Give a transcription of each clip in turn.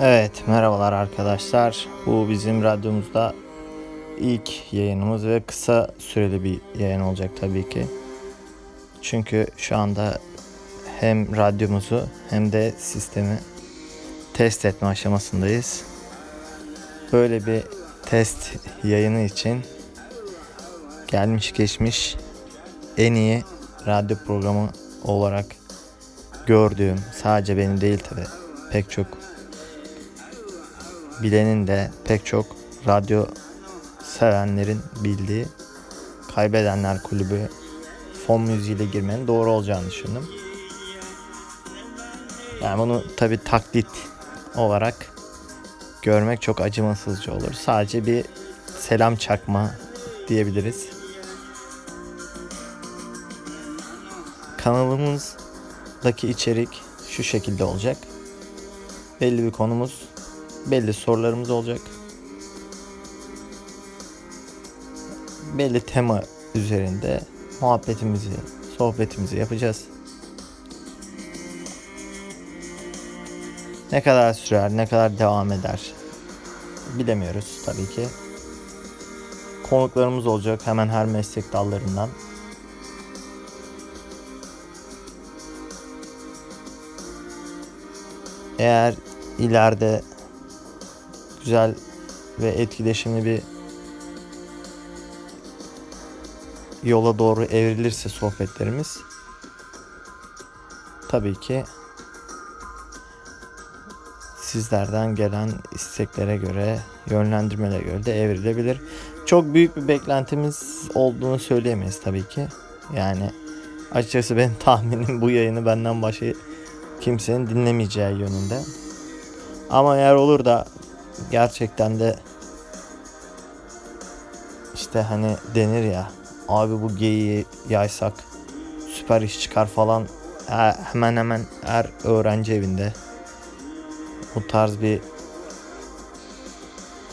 Evet, merhabalar arkadaşlar. Bu bizim radyomuzda ilk yayınımız ve kısa süreli bir yayın olacak tabii ki. Çünkü şu anda hem radyomuzu hem de sistemi test etme aşamasındayız. Böyle bir test yayını için gelmiş geçmiş en iyi radyo programı olarak gördüğüm sadece benim değil tabi pek çok bilenin de pek çok radyo sevenlerin bildiği Kaybedenler Kulübü fon müziğiyle girmenin doğru olacağını düşündüm. Yani bunu tabi taklit olarak görmek çok acımasızca olur. Sadece bir selam çakma diyebiliriz. Kanalımızdaki içerik şu şekilde olacak. Belli bir konumuz, belli sorularımız olacak. Belli tema üzerinde muhabbetimizi, sohbetimizi yapacağız. Ne kadar sürer, ne kadar devam eder bilemiyoruz tabii ki. Konuklarımız olacak hemen her meslek dallarından. Eğer ileride güzel ve etkileşimli bir yola doğru evrilirse sohbetlerimiz tabii ki sizlerden gelen isteklere göre, yönlendirmelere göre de evrilebilir. Çok büyük bir beklentimiz olduğunu söyleyemeyiz tabii ki. Yani açıkçası benim tahminim bu yayını benden başka kimsenin dinlemeyeceği yönünde. Ama eğer olur da gerçekten de işte hani denir ya abi bu geyiği yaysak süper iş çıkar falan He- hemen hemen her öğrenci evinde bu tarz bir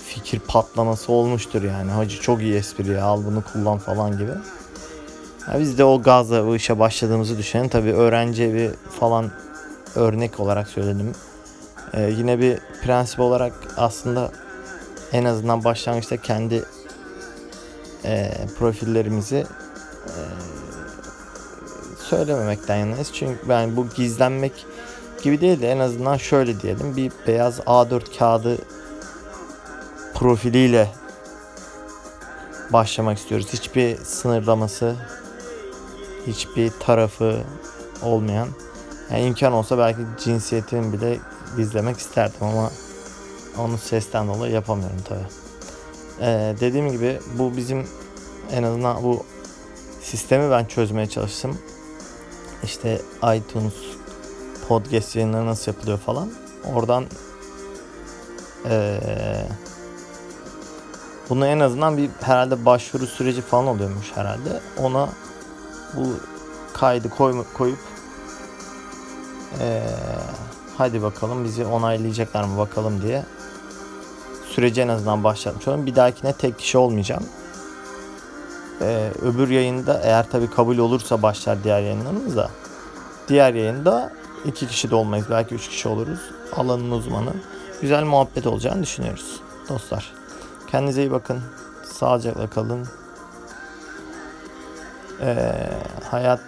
fikir patlaması olmuştur yani. Hacı çok iyi espri ya al bunu kullan falan gibi. Ya biz de o gazla bu işe başladığımızı düşünelim. Tabii öğrenci evi falan örnek olarak söyledim. Ee, yine bir prensip olarak aslında en azından başlangıçta kendi e, profillerimizi e, söylememekten yanayız. Çünkü ben bu gizlenmek gibi değil de en azından şöyle diyelim bir beyaz A4 kağıdı profiliyle başlamak istiyoruz. Hiçbir sınırlaması, hiçbir tarafı olmayan. Yani imkan olsa belki cinsiyetimi bile gizlemek isterdim ama onu sesten dolayı yapamıyorum tabi. Ee, dediğim gibi bu bizim en azından bu sistemi ben çözmeye çalıştım. İşte iTunes podcast yayınları nasıl yapılıyor falan. Oradan ee, bunu en azından bir herhalde başvuru süreci falan oluyormuş herhalde. Ona bu kaydı koy, koyup ee, hadi bakalım bizi onaylayacaklar mı bakalım diye süreci en azından başlatmış olalım. Bir dahakine tek kişi olmayacağım. Ee, öbür yayında eğer tabi kabul olursa başlar diğer yayınlarımız da. Diğer yayında iki kişi de olmayız. Belki üç kişi oluruz. Alanın uzmanı. Güzel muhabbet olacağını düşünüyoruz dostlar. Kendinize iyi bakın. Sağlıcakla kalın. Ee, hayat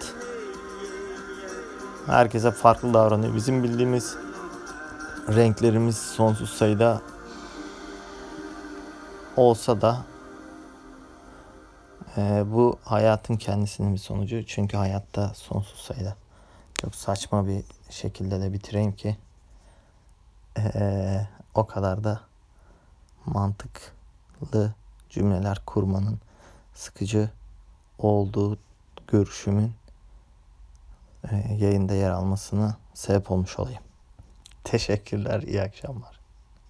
herkese farklı davranıyor. Bizim bildiğimiz renklerimiz sonsuz sayıda olsa da e, bu hayatın kendisinin bir sonucu. Çünkü hayatta sonsuz sayıda. Çok saçma bir şekilde de bitireyim ki e, o kadar da mantıklı cümleler kurmanın sıkıcı olduğu görüşümün yayında yer almasına sebep olmuş olayım. Teşekkürler, iyi akşamlar.